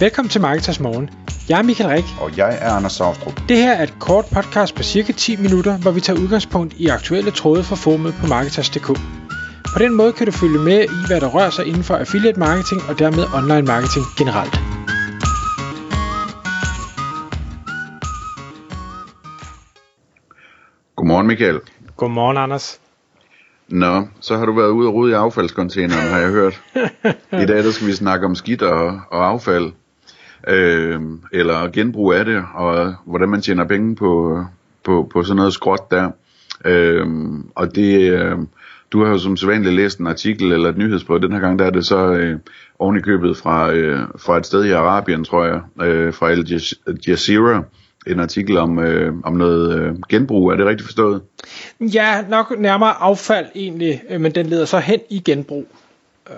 Velkommen til Marketers Morgen. Jeg er Michael Rik. Og jeg er Anders Saustrup. Det her er et kort podcast på cirka 10 minutter, hvor vi tager udgangspunkt i aktuelle tråde fra formet på Marketers.dk. På den måde kan du følge med i, hvad der rører sig inden for affiliate marketing og dermed online marketing generelt. Godmorgen Michael. Godmorgen Anders. Nå, så har du været ude og rode i affaldscontaineren, har jeg hørt. I dag der skal vi snakke om skidt og, og affald. Øh, eller genbrug af det, og hvordan man tjener penge på, på, på sådan noget skråt der. Øh, og det, øh, du har jo som sædvanligt læst en artikel eller et nyhedsbrev. Den her gang der er det så øh, oven i købet fra, øh, fra et sted i Arabien, tror jeg, øh, fra Al Jazeera en artikel om, øh, om noget øh, genbrug. Er det rigtigt forstået? Ja, nok nærmere affald egentlig, øh, men den leder så hen i genbrug. Øh,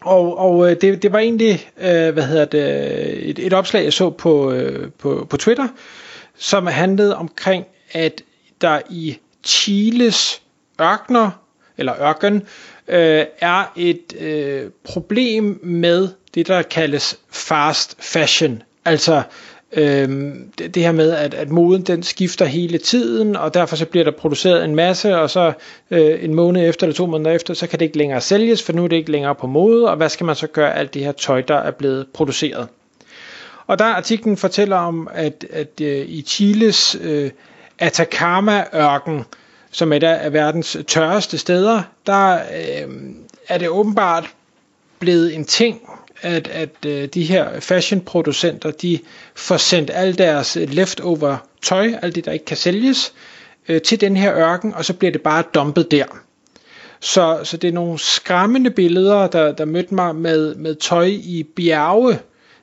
og, og øh, det, det var egentlig øh, hvad hedder det, et, et opslag, jeg så på, øh, på, på Twitter, som handlede omkring, at der i Chiles ørkner, eller ørken, øh, er et øh, problem med det, der kaldes fast fashion. Altså Øhm, det, det her med, at, at moden den skifter hele tiden, og derfor så bliver der produceret en masse, og så øh, en måned efter eller to måneder efter, så kan det ikke længere sælges, for nu er det ikke længere på mode, og hvad skal man så gøre alt det her tøj, der er blevet produceret? Og der artiklen fortæller om, at, at øh, i Chiles øh, Atacama-ørken, som er et af verdens tørreste steder, der øh, er det åbenbart blevet en ting, at, at øh, de her fashionproducenter, de får sendt al deres leftover tøj, alt det der ikke kan sælges, øh, til den her ørken, og så bliver det bare dumpet der. Så, så det er nogle skræmmende billeder, der, der mødte mig med, med tøj i bjerge,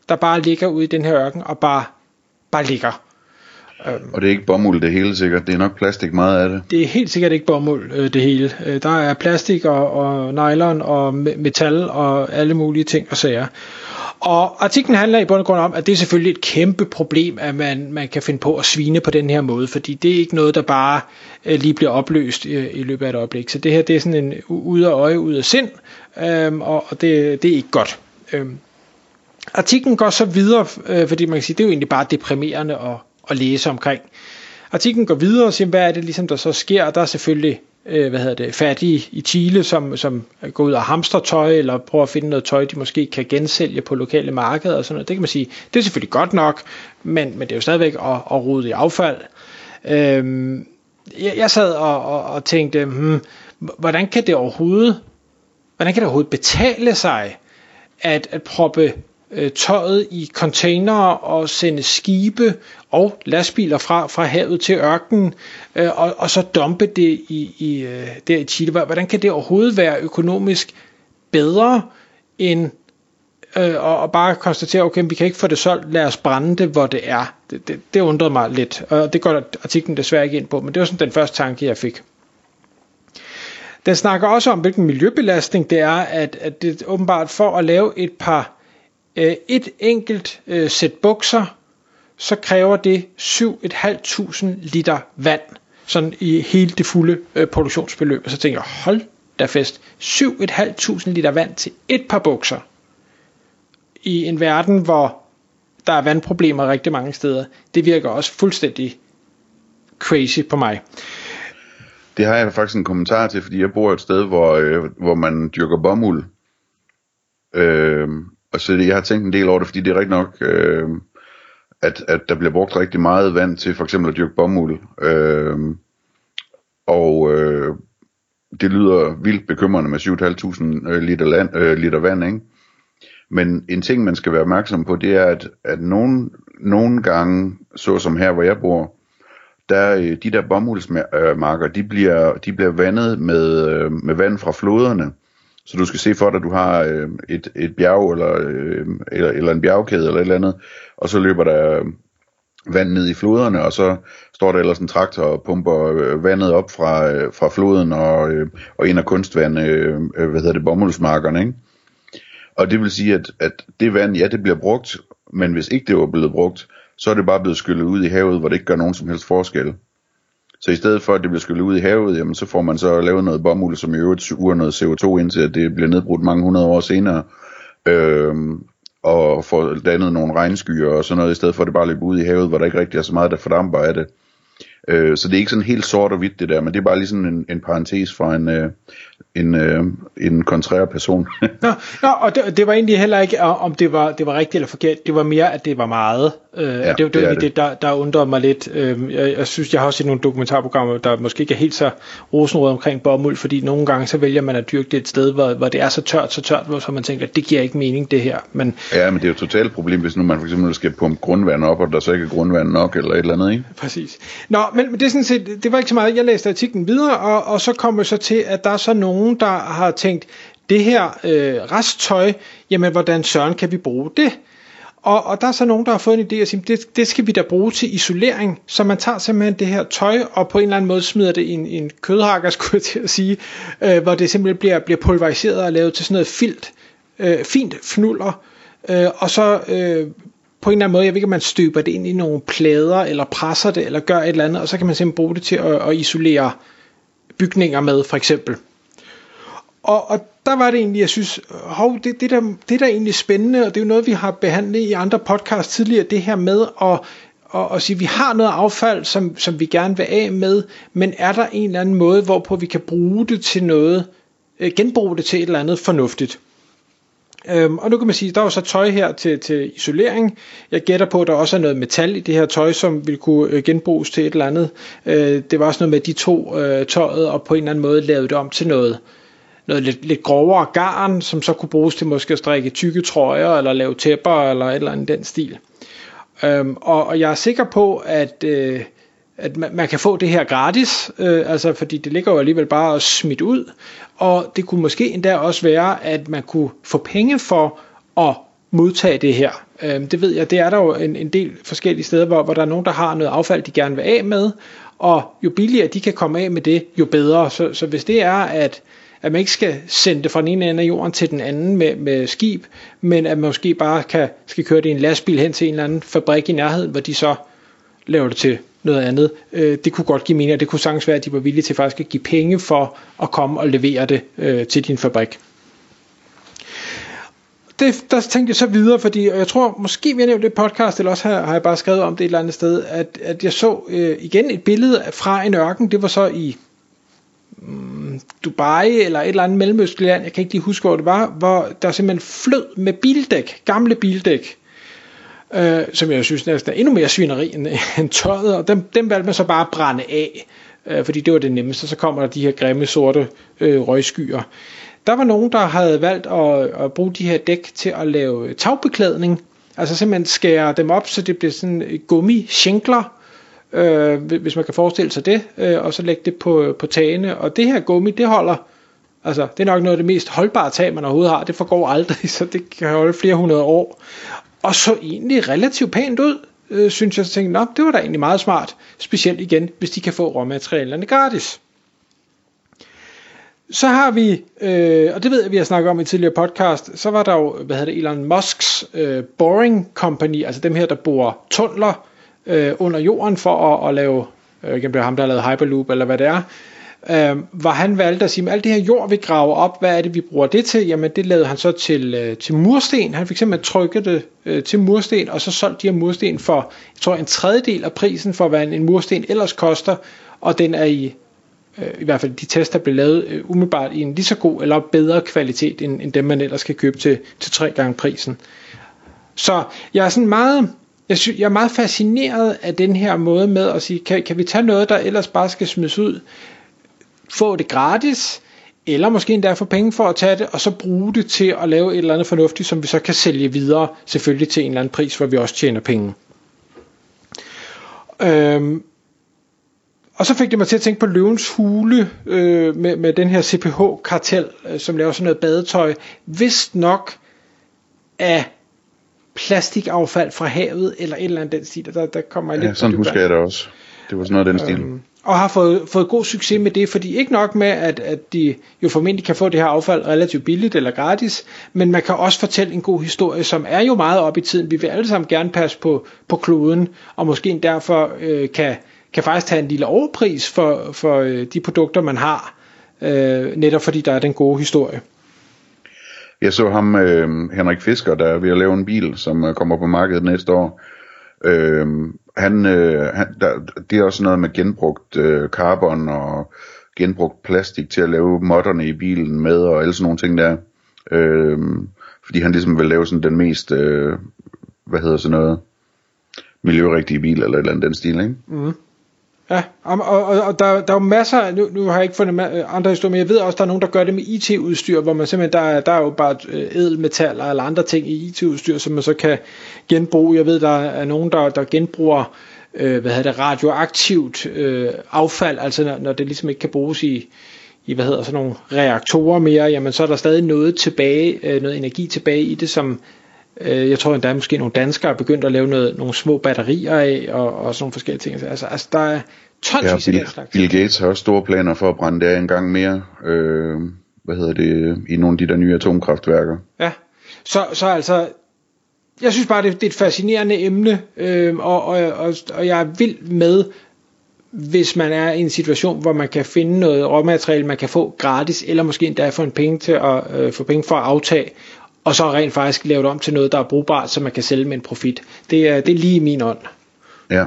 der bare ligger ude i den her ørken og bare, bare ligger. Øhm, og det er ikke bomuld det hele sikkert, det er nok plastik meget af det. Det er helt sikkert ikke bomuld øh, det hele. Øh, der er plastik og, og nylon og metal og alle mulige ting og sager. Og artiklen handler i bund og grund om, at det er selvfølgelig et kæmpe problem, at man, man kan finde på at svine på den her måde, fordi det er ikke noget, der bare øh, lige bliver opløst i, i løbet af et øjeblik. Så det her det er sådan en ud af øje, ud af sind, øh, og, og det, det er ikke godt. Øh. artiklen går så videre, øh, fordi man kan sige, det er jo egentlig bare deprimerende og, at læse omkring. Artiklen går videre og siger, hvad er det ligesom, der så sker? Der er selvfølgelig øh, hvad hedder det, fattige i Chile, som, som går ud og hamstrer tøj, eller prøver at finde noget tøj, de måske kan gensælge på lokale markeder og sådan noget. Det kan man sige, det er selvfølgelig godt nok, men, men det er jo stadigvæk at, at rode i affald. Øhm, jeg, jeg sad og, og, og tænkte, hmm, hvordan kan det overhovedet, hvordan kan det overhovedet betale sig, at, at proppe øh, tøjet i containere og sende skibe og lastbiler fra, fra havet til ørkenen, øh, og, og så dumpe det i, i, øh, der i Chile. Hvordan kan det overhovedet være økonomisk bedre end øh, og, og bare konstatere, okay, vi kan ikke få det solgt, lad os brænde det, hvor det er. Det, det, det undrede mig lidt, og det går artiklen desværre ikke ind på, men det var sådan den første tanke, jeg fik. Den snakker også om, hvilken miljøbelastning det er, at, at det åbenbart for at lave et par øh, et enkelt øh, sæt bukser, så kræver det 7.500 liter vand, sådan i hele det fulde øh, produktionsbeløb. Og så tænker jeg, hold da fest, 7.500 liter vand til et par bukser. I en verden, hvor der er vandproblemer rigtig mange steder, det virker også fuldstændig crazy på mig. Det har jeg faktisk en kommentar til, fordi jeg bor et sted, hvor, øh, hvor man dyrker bomuld. Øh, og så jeg har tænkt en del over det, fordi det er rigtig nok, øh, at, at der bliver brugt rigtig meget vand til for eksempel at dyrke bomuld. Øh, og øh, det lyder vildt bekymrende med 7.500 øh, liter, land, øh, liter vand, ikke? Men en ting, man skal være opmærksom på, det er, at, at nogle, nogle gange, så som her, hvor jeg bor, der øh, de der bomuldsmarker, øh, de bliver, de bliver vandet med, med vand fra floderne. Så du skal se for dig, at du har øh, et, et bjerg eller, øh, eller, eller en bjergkæde eller et eller andet, og så løber der øh, vand ned i floderne, og så står der ellers en traktor og pumper øh, vandet op fra, øh, fra floden og, øh, og ind af kunstvand, øh, øh, hvad hedder det, bomuldsmarkerne, ikke? Og det vil sige, at, at det vand, ja, det bliver brugt, men hvis ikke det var blevet brugt, så er det bare blevet skyllet ud i havet, hvor det ikke gør nogen som helst forskel. Så i stedet for at det bliver skyllet ud i havet, jamen, så får man så lavet noget bomuld, som i øvrigt suger noget CO2 indtil at det bliver nedbrudt mange hundrede år senere. Øhm, og får dannet nogle regnskyer og sådan noget, i stedet for at det bare løber ud i havet, hvor der ikke rigtig er så meget, der fordamper af det. Øh, så det er ikke sådan helt sort og hvidt det der, men det er bare lige sådan en, en parentes fra en, øh, en, øh, en kontrær person. nå, nå, og det, det var egentlig heller ikke, om det var, det var rigtigt eller forkert. Det var mere, at det var meget. Øh, ja, det, det, det var det, det der, der undrede mig lidt. Øh, jeg, jeg synes, jeg har også set nogle dokumentarprogrammer, der måske ikke er helt så rosenrød omkring bomuld, fordi nogle gange så vælger man at dyrke det et sted, hvor, hvor det er så tørt, så tørt, hvor så man tænker, at det giver ikke mening det her. Men, ja, men det er jo et totalt problem, hvis nu man for eksempel skal pumpe grundvand op, og der så ikke er grundvand nok, eller et eller andet, ikke? Præcis. Nå, men, men det er sådan set, det var ikke så meget. Jeg læste artiklen videre, og, og så kommer så til, at der er så nogen, der har tænkt, det her øh, resttøj, jamen hvordan søren kan vi bruge det? Og, og der er så nogen, der har fået en idé og siger, det, det skal vi da bruge til isolering, så man tager simpelthen det her tøj, og på en eller anden måde smider det i en, en kødhakker, skulle jeg til at sige, øh, hvor det simpelthen bliver, bliver pulveriseret og lavet til sådan noget filt, øh, fint fnuller. øh, og så øh, på en eller anden måde, jeg ved ikke, om man støber det ind i nogle plader, eller presser det, eller gør et eller andet, og så kan man simpelthen bruge det til at, at isolere bygninger med, for eksempel. Og, og der var det egentlig, jeg synes, hov, det, det, der, det der er egentlig spændende, og det er jo noget, vi har behandlet i andre podcasts tidligere, det her med at, at, at sige, at vi har noget affald, som, som vi gerne vil af med, men er der en eller anden måde, hvorpå vi kan bruge det til noget, øh, genbruge det til et eller andet fornuftigt. Øhm, og nu kan man sige, der er jo så tøj her til, til isolering. Jeg gætter på, at der også er noget metal i det her tøj, som vil kunne øh, genbruges til et eller andet. Øh, det var også noget med de to øh, tøjet, og på en eller anden måde lavet det om til noget, noget lidt, lidt grovere garn, som så kunne bruges til måske at strikke tykke trøjer, eller lave tæpper, eller et eller andet den stil. Øhm, og, og jeg er sikker på, at... Øh, at man, man kan få det her gratis, øh, altså fordi det ligger jo alligevel bare at smidt ud, og det kunne måske endda også være, at man kunne få penge for at modtage det her. Øh, det ved jeg, det er der jo en, en del forskellige steder, hvor, hvor der er nogen, der har noget affald, de gerne vil af med, og jo billigere de kan komme af med det, jo bedre. Så, så hvis det er, at, at man ikke skal sende det fra den ene ende af jorden til den anden med, med skib, men at man måske bare kan, skal køre det i en lastbil hen til en eller anden fabrik i nærheden, hvor de så laver det til noget andet. Øh, det kunne godt give mening, og det kunne sagtens være, at de var villige til faktisk at give penge for at komme og levere det øh, til din fabrik. Det, der tænkte jeg så videre, fordi jeg tror, måske vi har nævnt det podcast, eller også har, har jeg bare skrevet om det et eller andet sted, at, at jeg så øh, igen et billede fra en ørken, det var så i Dubai eller et eller andet mellemøstligt land, jeg kan ikke lige huske, hvor det var, hvor der simpelthen flød med bildæk, gamle bildæk, øh, som jeg synes næsten er endnu mere svineri end, end tøjet, og dem, dem valgte man så bare at brænde af, øh, fordi det var det nemmeste, så kommer der de her grimme sorte øh, røgskyer. Der var nogen, der havde valgt at, at bruge de her dæk til at lave tagbeklædning, altså simpelthen skære dem op, så det bliver sådan gummi-shinkler, øh, hvis man kan forestille sig det, øh, og så lægge det på, på tagene, og det her gummi, det holder, altså det er nok noget af det mest holdbare tag, man overhovedet har, det forgår aldrig, så det kan holde flere hundrede år, og så egentlig relativt pænt ud, øh, synes jeg, så tænkte, Nå, det var da egentlig meget smart, specielt igen, hvis de kan få råmaterialerne gratis. Så har vi, øh, og det ved jeg, vi har snakket om i tidligere podcast, så var der jo, hvad hedder det, Elon Musks øh, Boring Company, altså dem her, der borer tunneler øh, under jorden for at, at lave, øh, ikke det ham, der har lavet Hyperloop, eller hvad det er, øh, hvor han valgte at sige, at alt det her jord, vi graver op, hvad er det, vi bruger det til? Jamen, det lavede han så til, øh, til mursten. Han fik simpelthen trykket det øh, til mursten, og så solgte de her mursten for, jeg tror, en tredjedel af prisen for, hvad en mursten ellers koster, og den er i, øh, i hvert fald de tester blev lavet øh, umiddelbart i en lige så god eller bedre kvalitet, end, end dem man ellers kan købe til, til tre gange prisen. Så jeg er sådan meget, jeg, synes, jeg er meget fascineret af den her måde med at sige, kan, kan vi tage noget, der ellers bare skal smides ud, få det gratis, eller måske endda få penge for at tage det, og så bruge det til at lave et eller andet fornuftigt, som vi så kan sælge videre, selvfølgelig til en eller anden pris, hvor vi også tjener penge. Øhm, og så fik det mig til at tænke på Løvens Hule øh, med, med den her CPH-kartel, øh, som laver sådan noget badetøj, vist nok af plastikaffald fra havet, eller et eller andet den stil, der, der kommer jeg ja, lidt sådan husker jeg det også. Det var sådan noget af den stil. Øhm, og har fået, fået god succes med det, fordi ikke nok med, at, at de jo formentlig kan få det her affald relativt billigt eller gratis, men man kan også fortælle en god historie, som er jo meget op i tiden. Vi vil alle sammen gerne passe på, på kloden, og måske derfor øh, kan, kan faktisk tage en lille overpris for, for øh, de produkter, man har, øh, netop fordi der er den gode historie. Jeg så ham, øh, Henrik Fisker, der er ved at lave en bil, som øh, kommer på markedet næste år. Øh, han, øh, han, der, det er også noget med genbrugt øh, carbon og genbrugt plastik til at lave modderne i bilen med, og alle sådan nogle ting der. Øh, fordi han ligesom vil lave sådan den mest, øh, hvad hedder sådan noget, miljørigtige bil, eller et eller andet den stil, ikke? Mm. Ja, og, og, og der, der er jo masser, nu, nu har jeg ikke fundet øh, andre historier, men jeg ved også, der er nogen, der gør det med IT-udstyr, hvor man simpelthen, der, der er jo bare øh, edelmetaller eller andre ting i IT-udstyr, som man så kan genbruge. Jeg ved, der er nogen, der, der genbruger øh, hvad hedder det, radioaktivt øh, affald, altså når, når det ligesom ikke kan bruges i, i hvad hedder sådan nogle reaktorer mere, jamen så er der stadig noget tilbage, øh, noget energi tilbage i det, som øh, jeg tror endda måske nogle danskere er begyndt at lave noget, nogle små batterier af, og, og sådan nogle forskellige ting. Altså, altså der er tonsvis ja, Bill, af slags. Bill Gates har også store planer for at brænde det af en gang mere, øh, hvad hedder det, i nogle af de der nye atomkraftværker. Ja, så, så altså, jeg synes bare, det, det er et fascinerende emne, øh, og, og, og, og jeg er vild med, hvis man er i en situation, hvor man kan finde noget råmateriale, man kan få gratis, eller måske endda få en penge til at øh, få penge for at aftage, og så rent faktisk lave det om til noget, der er brugbart, så man kan sælge med en profit. Det er, det er lige i min ånd. Ja.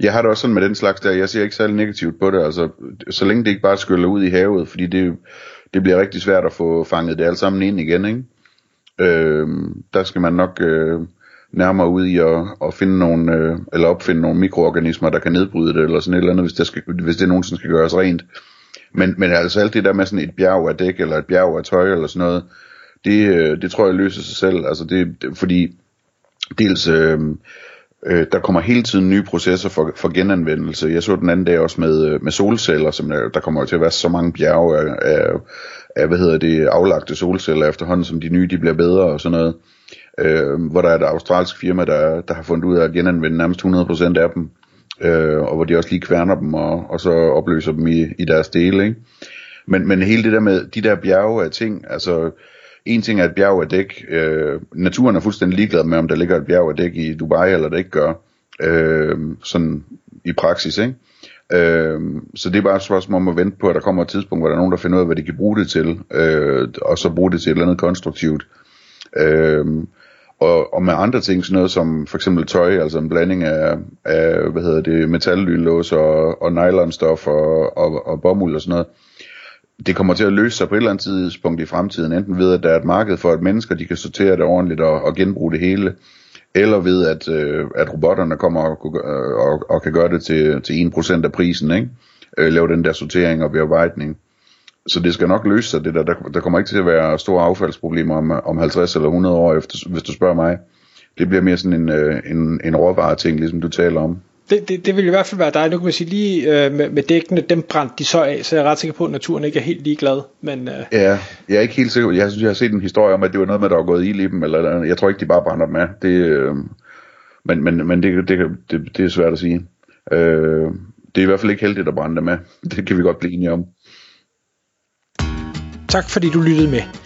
Jeg har det også sådan med den slags der, jeg ser ikke særlig negativt på det, altså så længe det ikke bare skyller ud i havet, fordi det, det bliver rigtig svært at få fanget det alt sammen ind igen, ikke? Øh, der skal man nok øh, nærmere ud i at, at finde nogle, øh, eller opfinde nogle mikroorganismer, der kan nedbryde det, eller sådan et eller andet, hvis det, skal, hvis det nogensinde skal gøres rent. Men, men altså alt det der med sådan et bjerg af dæk, eller et bjerg af tøj, eller sådan noget, det, øh, det tror jeg løser sig selv, altså det, det fordi dels... Øh, Øh, der kommer hele tiden nye processer for, for genanvendelse. Jeg så den anden dag også med, øh, med solceller, som der, der kommer til at være så mange bjerge af, af, af, hvad hedder det, aflagte solceller efterhånden, som de nye de bliver bedre og sådan noget. Øh, hvor der er et australsk firma, der, der har fundet ud af at genanvende nærmest 100% af dem, øh, og hvor de også lige kværner dem og, og så opløser dem i, i deres dele. Ikke? Men, men hele det der med de der bjerge af ting, altså en ting er et bjerg af dæk. Øh, naturen er fuldstændig ligeglad med, om der ligger et bjerg af dæk i Dubai, eller det ikke gør. Øh, sådan i praksis, ikke? Øh, så det er bare et spørgsmål om at vente på, at der kommer et tidspunkt, hvor der er nogen, der finder ud af, hvad de kan bruge det til, øh, og så bruge det til et eller andet konstruktivt. Øh, og, og med andre ting, sådan noget som for eksempel tøj, altså en blanding af, af hvad hedder det, metallylås og, og nylonstof og, og, og bomuld og sådan noget, det kommer til at løse sig på et eller andet tidspunkt i fremtiden, enten ved, at der er et marked for, at mennesker de kan sortere det ordentligt og, og genbruge det hele, eller ved, at, øh, at robotterne kommer og, øh, og, og kan gøre det til, til 1% af prisen, ikke? Øh, lave den der sortering og bearbejdning. Så det skal nok løse sig, det der. der. Der kommer ikke til at være store affaldsproblemer om, om 50 eller 100 år, efter, hvis du spørger mig. Det bliver mere sådan en, øh, en, en råvareting, ligesom du taler om det, det, det vil i hvert fald være dig. Nu kan man sige lige øh, med, med dækkene, dem brændte de så af, så jeg er ret sikker på, at naturen ikke er helt ligeglad. Men, øh... Ja, jeg er ikke helt sikker. Jeg synes, jeg har set en historie om, at det var noget med, der var gået ild i dem, eller jeg tror ikke, de bare brænder dem af. Det, øh, men men, men det, det, det, det er svært at sige. Øh, det er i hvert fald ikke heldigt at brænde dem af. Det kan vi godt blive enige om. Tak fordi du lyttede med.